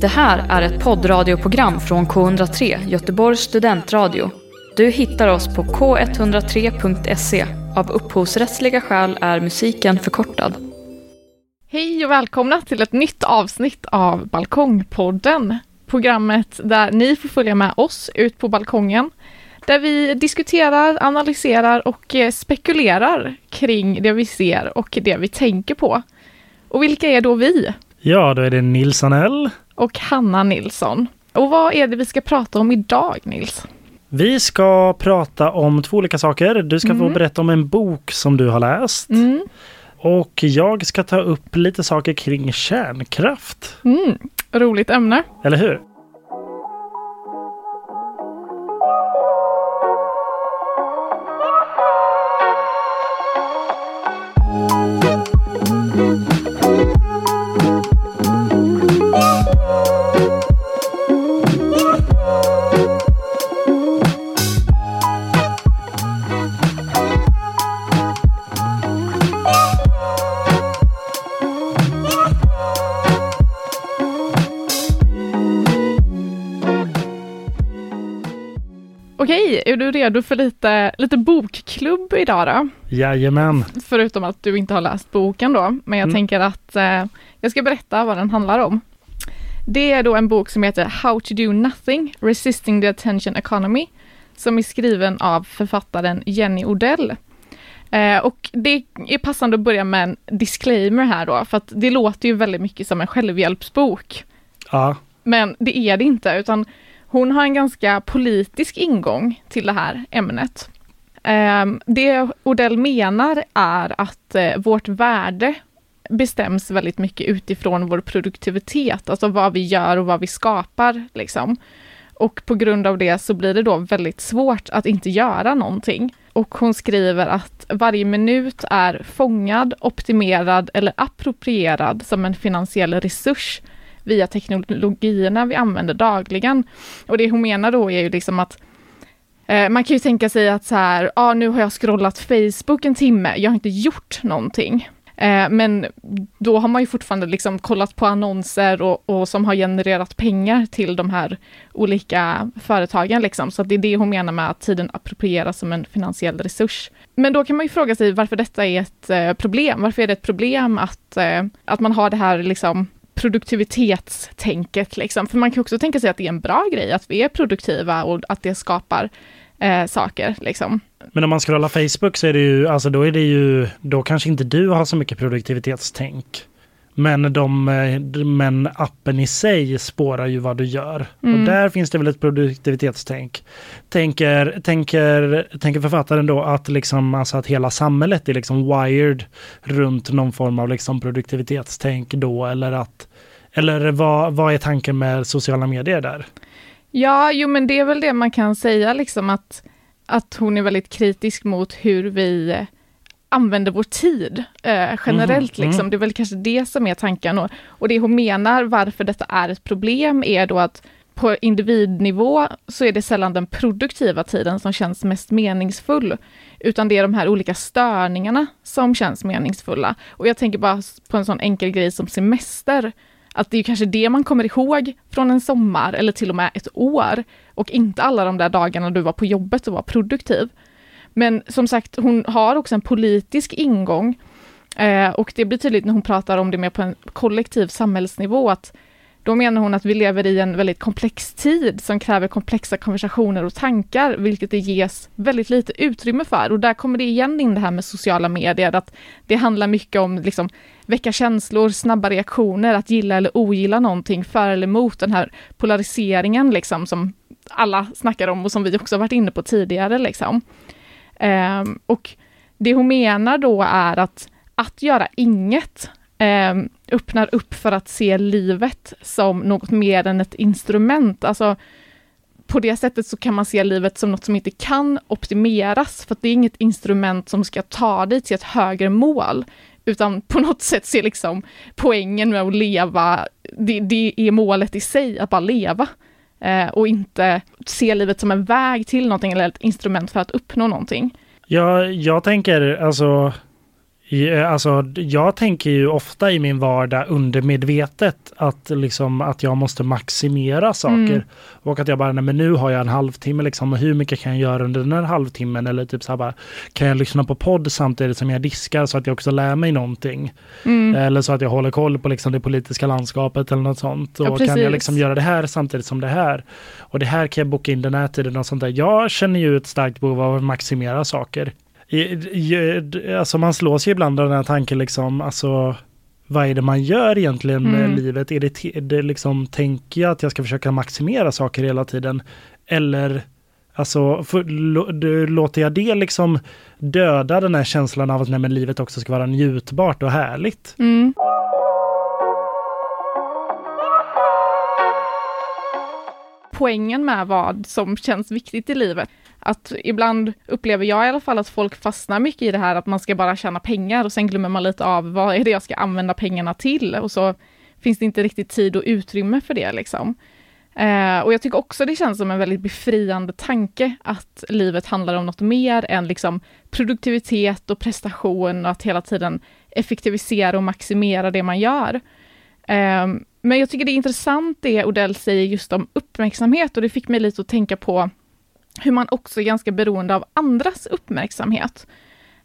Det här är ett poddradioprogram från K103, Göteborgs studentradio. Du hittar oss på k103.se. Av upphovsrättsliga skäl är musiken förkortad. Hej och välkomna till ett nytt avsnitt av Balkongpodden. Programmet där ni får följa med oss ut på balkongen. Där vi diskuterar, analyserar och eh, spekulerar kring det vi ser och det vi tänker på. Och vilka är då vi? Ja, då är det Nils Anell. Och Hanna Nilsson. Och vad är det vi ska prata om idag, Nils? Vi ska prata om två olika saker. Du ska mm. få berätta om en bok som du har läst. Mm. Och jag ska ta upp lite saker kring kärnkraft. Mm. Roligt ämne. Eller hur? Redo för lite, lite bokklubb idag då? Jajamän. Förutom att du inte har läst boken då, men jag mm. tänker att eh, jag ska berätta vad den handlar om. Det är då en bok som heter How to do nothing, Resisting the attention economy, som är skriven av författaren Jenny Odell. Eh, och det är passande att börja med en disclaimer här då, för att det låter ju väldigt mycket som en självhjälpsbok. Ja. Men det är det inte, utan hon har en ganska politisk ingång till det här ämnet. Ehm, det Odell menar är att eh, vårt värde bestäms väldigt mycket utifrån vår produktivitet, alltså vad vi gör och vad vi skapar. Liksom. Och på grund av det så blir det då väldigt svårt att inte göra någonting. Och hon skriver att varje minut är fångad, optimerad eller approprierad som en finansiell resurs via teknologierna vi använder dagligen. Och det hon menar då är ju liksom att eh, man kan ju tänka sig att så här, ja ah, nu har jag scrollat Facebook en timme, jag har inte gjort någonting. Eh, men då har man ju fortfarande liksom kollat på annonser och, och, som har genererat pengar till de här olika företagen. Liksom. Så det är det hon menar med att tiden approprieras som en finansiell resurs. Men då kan man ju fråga sig varför detta är ett eh, problem. Varför är det ett problem att, eh, att man har det här liksom produktivitetstänket. Liksom. För man kan också tänka sig att det är en bra grej att vi är produktiva och att det skapar eh, saker. Liksom. Men om man scrollar Facebook så är det ju, alltså då är det ju, då kanske inte du har så mycket produktivitetstänk. Men, de, eh, men appen i sig spårar ju vad du gör. Mm. Och där finns det väl ett produktivitetstänk. Tänker, tänker, tänker författaren då att, liksom, alltså att hela samhället är liksom wired runt någon form av liksom produktivitetstänk då eller att eller vad, vad är tanken med sociala medier där? Ja, jo men det är väl det man kan säga liksom att, att hon är väldigt kritisk mot hur vi använder vår tid eh, generellt. Mm, liksom. Mm. Det är väl kanske det som är tanken. Och, och det hon menar varför detta är ett problem är då att på individnivå så är det sällan den produktiva tiden som känns mest meningsfull, utan det är de här olika störningarna som känns meningsfulla. Och jag tänker bara på en sån enkel grej som semester, att det är kanske det man kommer ihåg från en sommar eller till och med ett år och inte alla de där dagarna du var på jobbet och var produktiv. Men som sagt, hon har också en politisk ingång eh, och det blir tydligt när hon pratar om det mer på en kollektiv samhällsnivå att då menar hon att vi lever i en väldigt komplex tid som kräver komplexa konversationer och tankar, vilket det ges väldigt lite utrymme för. Och där kommer det igen in det här med sociala medier, att det handlar mycket om liksom väcka känslor, snabba reaktioner, att gilla eller ogilla någonting, för eller emot den här polariseringen liksom som alla snackar om och som vi också varit inne på tidigare liksom. Um, och det hon menar då är att att göra inget um, öppnar upp för att se livet som något mer än ett instrument. Alltså, på det sättet så kan man se livet som något som inte kan optimeras, för det är inget instrument som ska ta dig till ett högre mål, utan på något sätt se liksom poängen med att leva, det, det är målet i sig, att bara leva. Eh, och inte se livet som en väg till någonting eller ett instrument för att uppnå någonting. Ja, jag tänker alltså Alltså, jag tänker ju ofta i min vardag undermedvetet att, liksom, att jag måste maximera saker. Mm. Och att jag bara, nej men nu har jag en halvtimme liksom, och hur mycket kan jag göra under den här halvtimmen? Eller typ så här bara, kan jag lyssna på podd samtidigt som jag diskar så att jag också lär mig någonting? Mm. Eller så att jag håller koll på liksom, det politiska landskapet eller något sånt. Och ja, kan jag liksom göra det här samtidigt som det här? Och det här kan jag boka in den här tiden och sånt där. Jag känner ju ett starkt behov av att maximera saker alltså man slås ju ibland av den här tanken liksom, alltså vad är det man gör egentligen med mm. livet? Är det, det liksom, tänker jag att jag ska försöka maximera saker hela tiden? Eller Alltså, för, låter jag det liksom döda den här känslan av att nej, men livet också ska vara njutbart och härligt? Mm. Poängen med vad som känns viktigt i livet att ibland upplever jag i alla fall att folk fastnar mycket i det här att man ska bara tjäna pengar och sen glömmer man lite av vad är det jag ska använda pengarna till och så finns det inte riktigt tid och utrymme för det liksom. Eh, och jag tycker också det känns som en väldigt befriande tanke att livet handlar om något mer än liksom produktivitet och prestation och att hela tiden effektivisera och maximera det man gör. Eh, men jag tycker det är intressant det Odell säger just om uppmärksamhet och det fick mig lite att tänka på hur man också är ganska beroende av andras uppmärksamhet.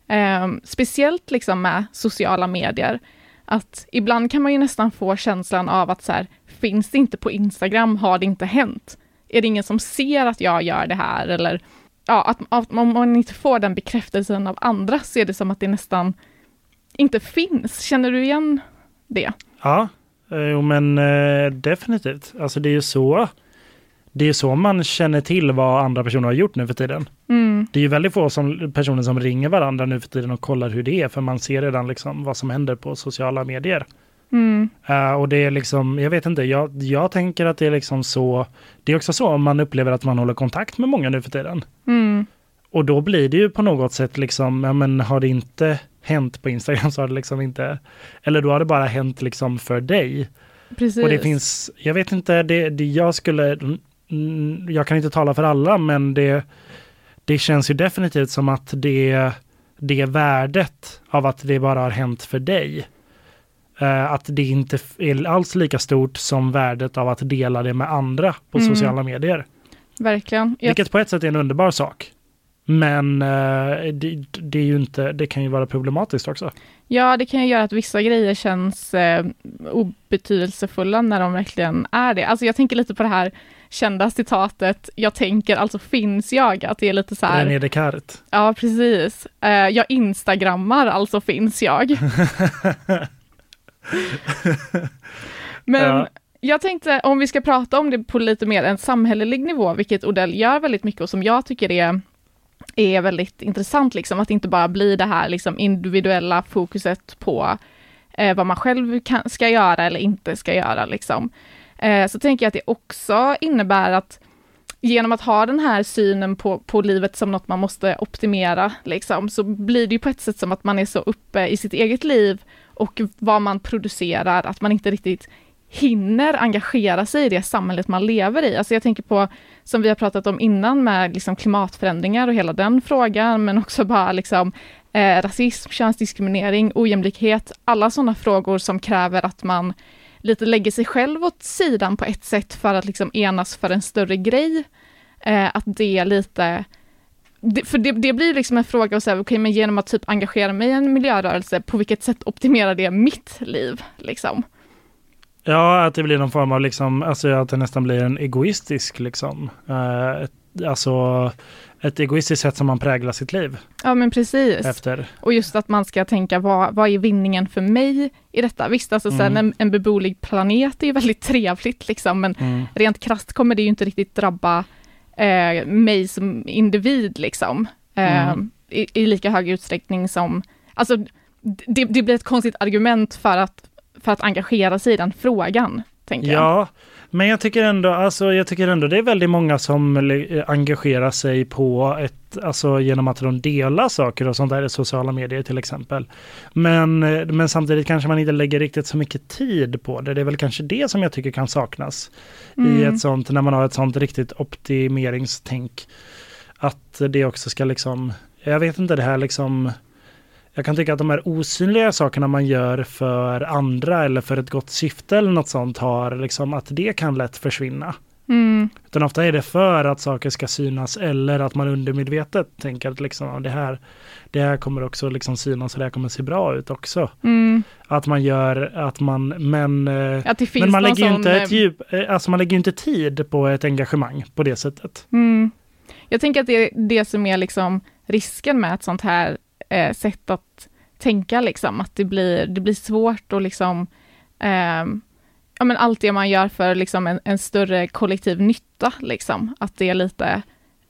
Eh, speciellt liksom med sociala medier. Att ibland kan man ju nästan få känslan av att så här, finns det inte på Instagram har det inte hänt. Är det ingen som ser att jag gör det här? Eller ja, att, att om man inte får den bekräftelsen av andra så är det som att det nästan inte finns. Känner du igen det? Ja, eh, jo men eh, definitivt. Alltså det är ju så det är så man känner till vad andra personer har gjort nu för tiden. Mm. Det är ju väldigt få som, personer som ringer varandra nu för tiden och kollar hur det är, för man ser redan liksom vad som händer på sociala medier. Mm. Uh, och det är liksom, jag vet inte, jag, jag tänker att det är liksom så, det är också så om man upplever att man håller kontakt med många nu för tiden. Mm. Och då blir det ju på något sätt liksom, ja men har det inte hänt på Instagram så har det liksom inte, eller då har det bara hänt liksom för dig. Precis. Och det finns, jag vet inte, det, det jag skulle jag kan inte tala för alla, men det, det känns ju definitivt som att det, det värdet av att det bara har hänt för dig, eh, att det inte är alls lika stort som värdet av att dela det med andra på mm. sociala medier. Verkligen. Vilket på ett sätt är en underbar sak. Men eh, det, det, är ju inte, det kan ju vara problematiskt också. Ja, det kan ju göra att vissa grejer känns eh, obetydelsefulla när de verkligen är det. Alltså jag tänker lite på det här kända citatet, jag tänker alltså finns jag, att det är lite så här. René Descartes. Ja, precis. Uh, jag instagrammar, alltså finns jag. Men ja. jag tänkte om vi ska prata om det på lite mer en samhällelig nivå, vilket Odell gör väldigt mycket och som jag tycker är är väldigt intressant, liksom, att inte bara bli det här liksom, individuella fokuset på eh, vad man själv kan, ska göra eller inte ska göra. Liksom eh, så tänker jag att det också innebär att genom att ha den här synen på, på livet som något man måste optimera, liksom, så blir det ju på ett sätt som att man är så uppe i sitt eget liv och vad man producerar, att man inte riktigt hinner engagera sig i det samhället man lever i. Alltså jag tänker på, som vi har pratat om innan med liksom klimatförändringar och hela den frågan, men också bara liksom eh, rasism, könsdiskriminering, ojämlikhet, alla sådana frågor som kräver att man lite lägger sig själv åt sidan på ett sätt för att liksom enas för en större grej. Eh, att det är lite det, för det, det, blir liksom en fråga att säga, okej, okay, men genom att typ engagera mig i en miljörörelse, på vilket sätt optimerar det mitt liv? Liksom? Ja, att det blir någon form av liksom, alltså att det nästan blir en egoistisk liksom, eh, alltså ett egoistiskt sätt som man präglar sitt liv. Ja men precis. Efter. Och just att man ska tänka vad, vad är vinningen för mig i detta? Visst, alltså mm. sen en, en beboelig planet är ju väldigt trevligt liksom, men mm. rent krast kommer det ju inte riktigt drabba eh, mig som individ liksom. Eh, mm. i, i, lika hög utsträckning som, alltså det, det blir ett konstigt argument för att, för att engagera sig i den frågan. Tänker ja, jag. Men jag tycker ändå, alltså, jag tycker ändå det är väldigt många som engagerar sig på ett, alltså genom att de delar saker och sånt där i sociala medier till exempel. Men, men samtidigt kanske man inte lägger riktigt så mycket tid på det. Det är väl kanske det som jag tycker kan saknas mm. i ett sånt, när man har ett sånt riktigt optimeringstänk. Att det också ska liksom, jag vet inte det här liksom jag kan tycka att de här osynliga sakerna man gör för andra eller för ett gott syfte eller något sånt har liksom att det kan lätt försvinna. Mm. Utan ofta är det för att saker ska synas eller att man undermedvetet tänker att liksom, det, här, det här kommer också liksom synas och det här kommer se bra ut också. Mm. Att man gör att man, men, eh, Att men man lägger ju inte ett eh, djup, eh, alltså man lägger inte tid på ett engagemang på det sättet. Mm. Jag tänker att det är det som är liksom risken med ett sånt här eh, sätt att tänka, liksom, att det blir, det blir svårt och liksom ehm, ja, men allt det man gör för liksom en, en större kollektiv nytta, liksom, att det lite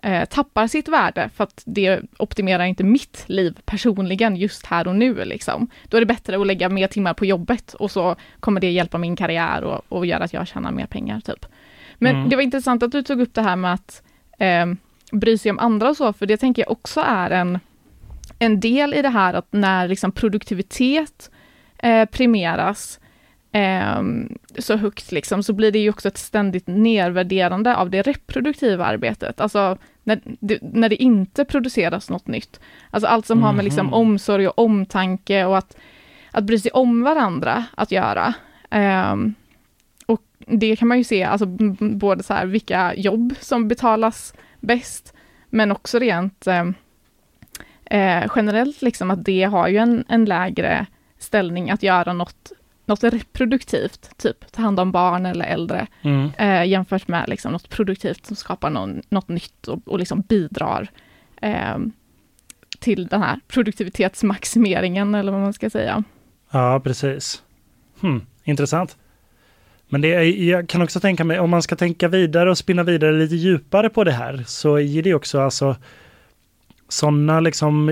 eh, tappar sitt värde för att det optimerar inte mitt liv personligen just här och nu. Liksom. Då är det bättre att lägga mer timmar på jobbet och så kommer det hjälpa min karriär och, och göra att jag tjänar mer pengar. Typ. Men Mm. det var intressant att du tog upp det här med att eh, bry sig om andra och så, för det tänker jag också är en, en del i det här att när liksom produktivitet eh, premieras eh, så högt, liksom, så blir det ju också ett ständigt nedvärderande av det reproduktiva arbetet. Alltså när det, när det inte produceras något nytt. Alltså allt som har med liksom Mhm. omsorg och omtanke och att, att bry sig om varandra att göra. Ehm, och det kan man ju se, alltså både så här vilka jobb som betalas bäst, men också rent eh, generellt liksom att det har ju en, en lägre ställning att göra något, något reproduktivt, typ ta hand om barn eller äldre, Mm. eh, jämfört med liksom något produktivt som skapar någon, något nytt och, och liksom bidrar eh, till den här produktivitetsmaximeringen eller vad man ska säga. Ja, precis. Hmm, intressant. Men det jag kan också tänka mig, om man ska tänka vidare och spinna vidare lite djupare på det här, så är det också alltså sådana liksom,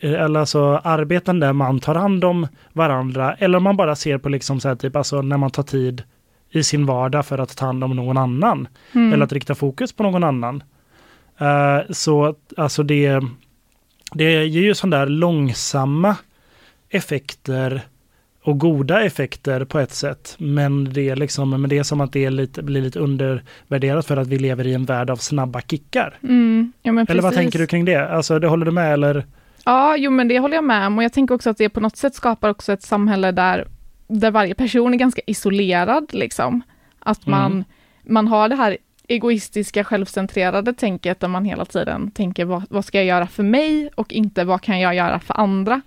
eller alltså arbeten där man tar hand om varandra, eller om man bara ser på liksom så här typ, alltså när man tar tid i sin vardag för att ta hand om någon annan, Mm. eller att rikta fokus på någon annan. Eh, så alltså det, det ger ju sådana där långsamma effekter och goda effekter på ett sätt. Men det är, liksom, men det är som att det är lite, blir lite undervärderat för att vi lever i en värld av snabba kickar. Mm, ja, Eller vad precis. tänker du kring det? Alltså, det håller du med eller? Ja, jo men det håller jag med om och jag tänker också att det på något sätt skapar också ett samhälle där, där varje person är ganska isolerad liksom. Att man, Mm. man har det här egoistiska, självcentrerade tänket där man hela tiden tänker vad, vad ska jag göra för mig och inte vad kan jag göra för andra.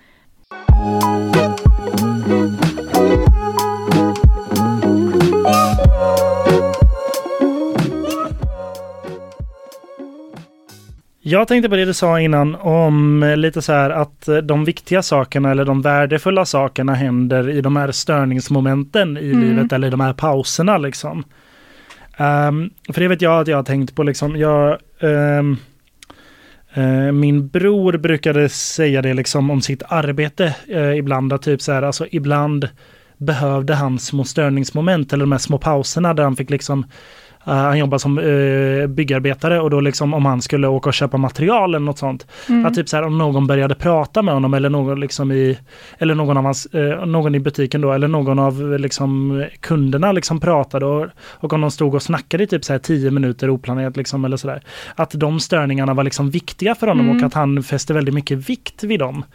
Jag tänkte på det du sa innan om eh, lite så här att eh, de viktiga sakerna eller de värdefulla sakerna händer i de här störningsmomenten i Mm. livet eller i de här pauserna liksom. Ehm, för det vet jag att jag har tänkt på liksom, jag, eh, Eh, min bror brukade säga det liksom om sitt arbete eh, ibland, att typ så här, alltså ibland behövde han små störningsmoment eller de här små pauserna där han fick liksom han jobbar som uh, byggarbetare och då liksom om han skulle åka och köpa material eller något sånt. Mm. Att typ så här om någon började prata med honom eller någon liksom i eller någon av hans, eh, någon i butiken då eller någon av liksom kunderna liksom pratade och, och om de stod och snackade i typ så här tio minuter oplanerat liksom eller sådär. Att de störningarna var liksom viktiga för honom Mm. och att han fäste väldigt mycket vikt vid dem.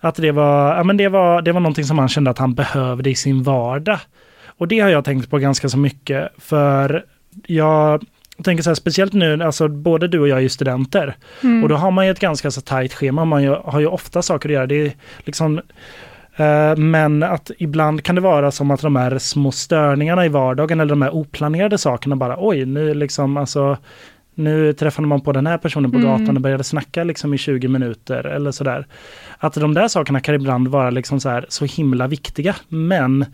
Att det var, ja men det var, det var någonting som han kände att han behövde i sin vardag. Och det har jag tänkt på ganska så mycket för jag tänker så här, speciellt nu, alltså både du och jag är ju studenter. Mm. Och då har man ju ett ganska så tajt schema, man ju, har ju ofta saker att göra. Det är liksom, eh, men att ibland kan det vara som att de här små störningarna i vardagen eller de här oplanerade sakerna bara oj, nu liksom alltså nu träffade man på den här personen på Mm. gatan och började snacka liksom i 20 minuter eller sådär. Att de där sakerna kan ibland vara liksom så här så himla viktiga. Men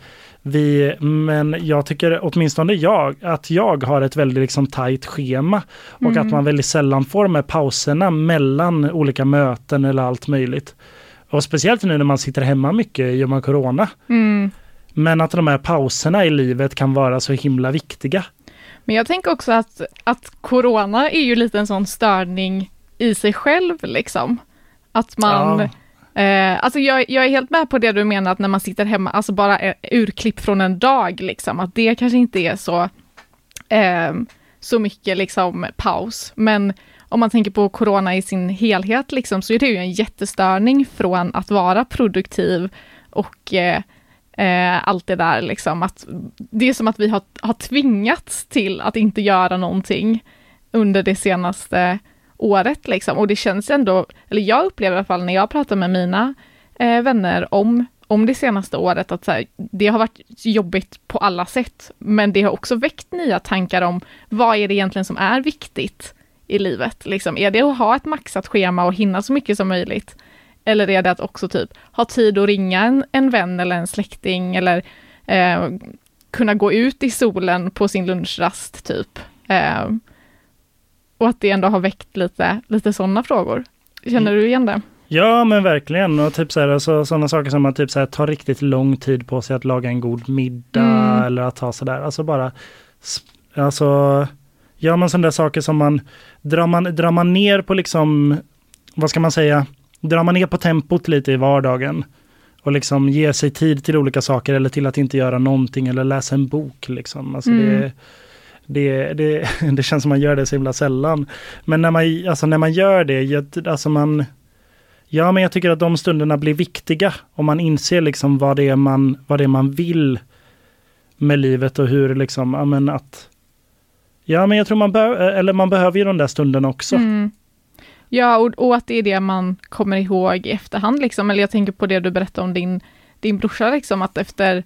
vi, men jag tycker åtminstone jag, att jag har ett väldigt liksom tajt schema och Mm. att man väldigt sällan får de här pauserna mellan olika möten eller allt möjligt. Och speciellt nu när man sitter hemma mycket i och med corona. Mm. Men att de här pauserna i livet kan vara så himla viktiga. Men jag tänker också att, att corona är ju lite en sån störning i sig själv liksom. Att man, Ja. eh, alltså jag, jag är helt med på det du menar att när man sitter hemma, alltså bara är urklipp från en dag liksom, att det kanske inte är så, eh, så mycket liksom paus. Men om man tänker på corona i sin helhet liksom, så är det ju en jättestörning från att vara produktiv och eh, eh, allt det där liksom. Att, det är som att vi har, har tvingats till att inte göra någonting under det senaste året liksom. Och det känns ändå, eller jag upplever i alla fall när jag pratar med mina eh, vänner om, om det senaste året, att här, det har varit jobbigt på alla sätt, men det har också väckt nya tankar om vad är det egentligen som är viktigt i livet? Liksom, är det att ha ett maxat schema och hinna så mycket som möjligt? Eller är det att också typ ha tid att ringa en, en vän eller en släkting eller eh, kunna gå ut i solen på sin lunchrast typ? Eh, och att det ändå har väckt lite, lite sådana frågor. Känner du igen det? Ja men verkligen och typ så här, alltså, sådana saker som att typ så här, ta riktigt lång tid på sig att laga en god middag mm. eller att ta sådär, alltså bara Alltså Gör man sådana där saker som man drar, man drar man ner på liksom Vad ska man säga Drar man ner på tempot lite i vardagen och liksom ger sig tid till olika saker eller till att inte göra någonting eller läsa en bok liksom. Alltså mm. det, det, det, det känns som man gör det så himla sällan. Men när man, alltså när man gör det, alltså man, ja men jag tycker att de stunderna blir viktiga och man inser liksom vad det är man, vad det är man vill med livet och hur liksom, ja men att, ja men jag tror man, be, eller man behöver ju de där stunderna också. Mm. Ja, och, och, att det är det man kommer ihåg i efterhand liksom, eller jag tänker på det du berättade om din, din brorsa liksom, att efter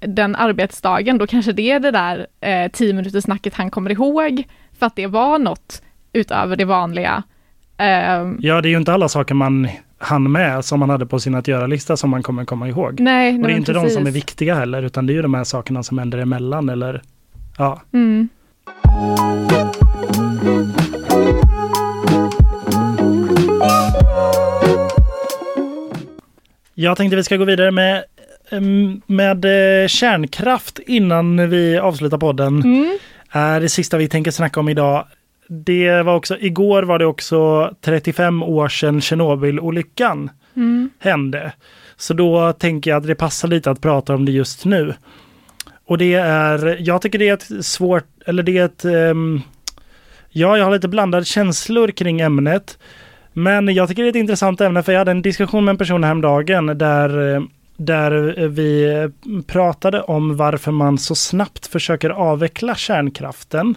den arbetsdagen, då kanske det är det där eh, tio minuters snacket han kommer ihåg, för att det var något utöver det vanliga. Eh, ja, det är ju inte alla saker man hann med som man hade på sin att göra-lista som man kommer komma ihåg. Nej, och det är inte precis. de som är viktiga heller, utan det är ju de här sakerna som händer emellan eller ja. Mm. Jag tänkte vi ska gå vidare med med eh, kärnkraft innan vi avslutar podden. Mm. är det sista vi tänker snacka om idag. Det var också, igår var det också 35 år sedan Tjernobylolyckan mm. hände. Så då tänker jag att det passar lite att prata om det just nu. Och det är, jag tycker det är ett svårt, eller det är ett, um, ja jag har lite blandade känslor kring ämnet. Men jag tycker det är ett intressant ämne för jag hade en diskussion med en person häromdagen där där vi pratade om varför man så snabbt försöker avveckla kärnkraften.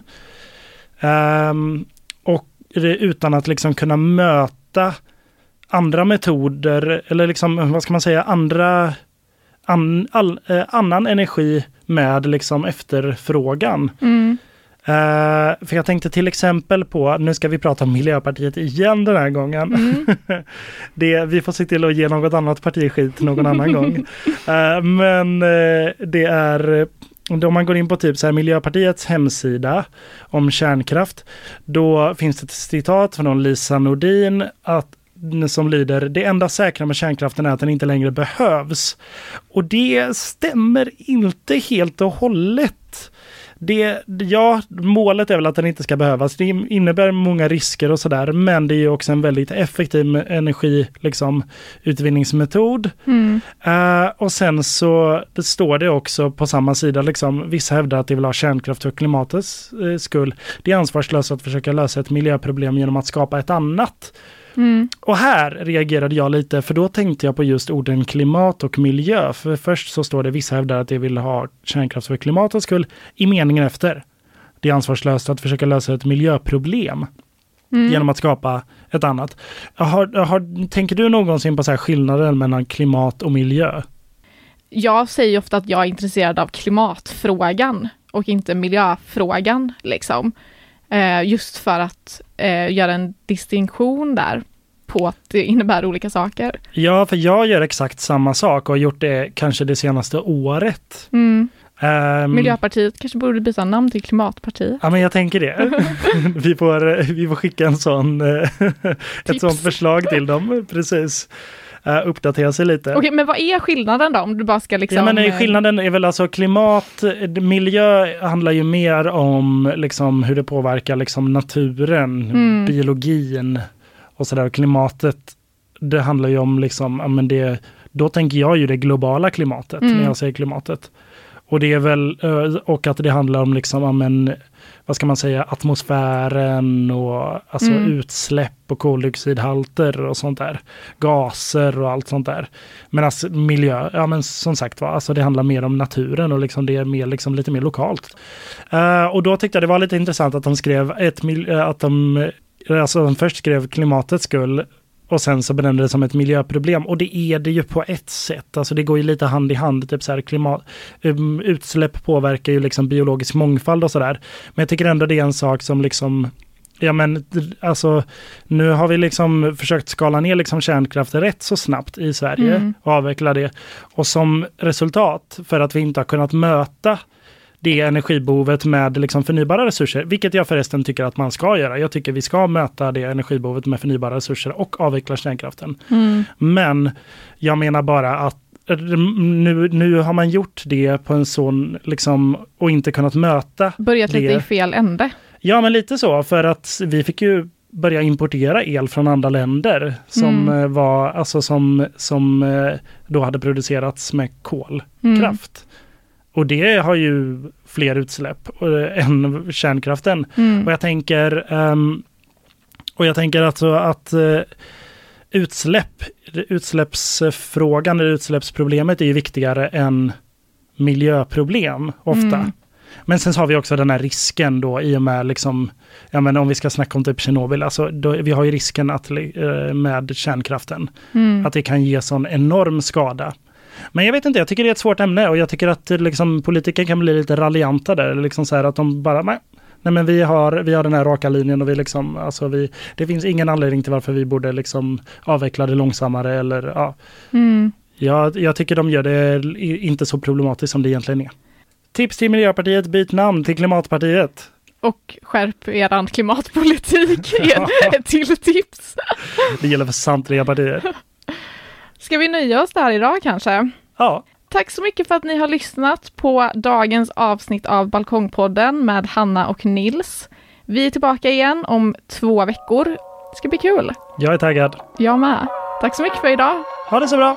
Um, och utan att liksom kunna möta andra metoder eller liksom, vad ska man säga, andra an, all, eh, annan energi med liksom efterfrågan. Mm. Uh, för jag tänkte till exempel på, nu ska vi prata om Miljöpartiet igen den här gången. Mm. det, vi får se till att ge något annat parti skit någon annan gång. Uh, men uh, det är om man går in på typ så här Miljöpartiets hemsida om kärnkraft, då finns det ett citat från Lisa Nordin att som lyder det enda säkra med kärnkraften är att den inte längre behövs. Och det stämmer inte helt och hållet det, ja, målet är väl att den inte ska behövas. Det innebär många risker och sådär, men det är också en väldigt effektiv energi, liksom, utvinningsmetod. Mm. Uh, och sen så det står det också på samma sida, liksom, vissa hävdar att de vill ha kärnkraft för klimatets uh, skull. Det är ansvarslöst att försöka lösa ett miljöproblem genom att skapa ett annat. Mm. Och här reagerade jag lite, för då tänkte jag på just orden klimat och miljö. För först så står det vissa hävdar att de vill ha kärnkraft för klimatets skull, i meningen efter. Det är ansvarslöst att försöka lösa ett miljöproblem. Mm. genom att skapa ett annat. Har, har, tänker du någonsin på så här skillnaden mellan klimat och miljö? Jag säger ofta att jag är intresserad av klimatfrågan och inte miljöfrågan. Liksom. Eh, just för att eh, göra en distinktion där på att det innebär olika saker. Ja, för jag gör exakt samma sak och har gjort det kanske det senaste året. Mm. Um, Miljöpartiet kanske borde byta namn till Klimatpartiet. Ja, men jag tänker det. vi, får, vi får skicka en sån, ett sånt förslag till dem. Precis uh, uppdatera sig lite. Okej, men vad är skillnaden då? Om du bara ska liksom... Ja, men eh, skillnaden är väl alltså klimat, miljö handlar ju mer om liksom hur det påverkar liksom naturen, mm. biologin och sådär. Klimatet, det handlar ju om liksom, ja men det, då tänker jag ju det globala klimatet mm. när jag säger klimatet. Och det är väl, eh, och att det handlar om liksom, ja men vad ska man säga, atmosfären och alltså Mm. utsläpp och koldioxidhalter och sånt där. Gaser och allt sånt där. Men alltså miljö, ja men som sagt var, alltså det handlar mer om naturen och liksom det är mer, liksom lite mer lokalt. Eh, och då tyckte jag det var lite intressant att de skrev ett, eh, att de, eh, alltså de först skrev klimatets skull och sen så benämnde det som ett miljöproblem. Och det är det ju på ett sätt. Alltså det går ju lite hand i hand. Typ så här klimat, um, utsläpp påverkar ju liksom biologisk mångfald och sådär. Men jag tycker ändå det är en sak som liksom Ja men alltså nu har vi liksom försökt skala ner liksom kärnkraften rätt så snabbt i Sverige Mm. och avveckla det. Och som resultat för att vi inte har kunnat möta det energibehovet med liksom förnybara resurser, vilket jag förresten tycker att man ska göra. Jag tycker vi ska möta det energibehovet med förnybara resurser och avveckla kärnkraften. Mm. Men jag menar bara att nu, nu har man gjort det på en sån, liksom, och inte kunnat möta. Börjat lite Det- i fel ände. Ja, men lite så, för att vi fick ju börja importera el från andra länder som Mm. eh, var, alltså som, som eh, då hade producerats med kolkraft. Mm. Och det har ju fler utsläpp eh, än kärnkraften. Mm. Och jag tänker, ehm, och jag tänker alltså att eh, utsläpp, utsläppsfrågan eller utsläppsproblemet är ju viktigare än miljöproblem ofta. Mm. Men sen har vi också den här risken då i och med liksom, ja men om vi ska snacka om typ Tjernobyl, alltså då, vi har ju risken att, eh, med kärnkraften, Mm. att det kan ge sån enorm skada. Men jag vet inte, jag tycker det är ett svårt ämne och jag tycker att eh, liksom, politiker kan bli lite raljanta där. Liksom så här att de bara, nej, nej men vi har, vi har den här raka linjen och vi liksom, alltså vi, det finns ingen anledning till varför vi borde liksom avveckla det långsammare eller ja. Mm. Jag, jag tycker de gör det inte så problematiskt som det egentligen är. Tips till Miljöpartiet, byt namn till Klimatpartiet. Och skärp eran klimatpolitik är ett till tips. Det gäller för samtliga partier. Ska vi nöja oss där idag kanske? Ja, Tack så mycket för att ni har lyssnat på dagens avsnitt av Balkongpodden med Hanna och Nils. Vi är tillbaka igen om två veckor. Det ska bli kul. jag är taggad. Jag med. Tack så mycket för idag. Ha det så bra!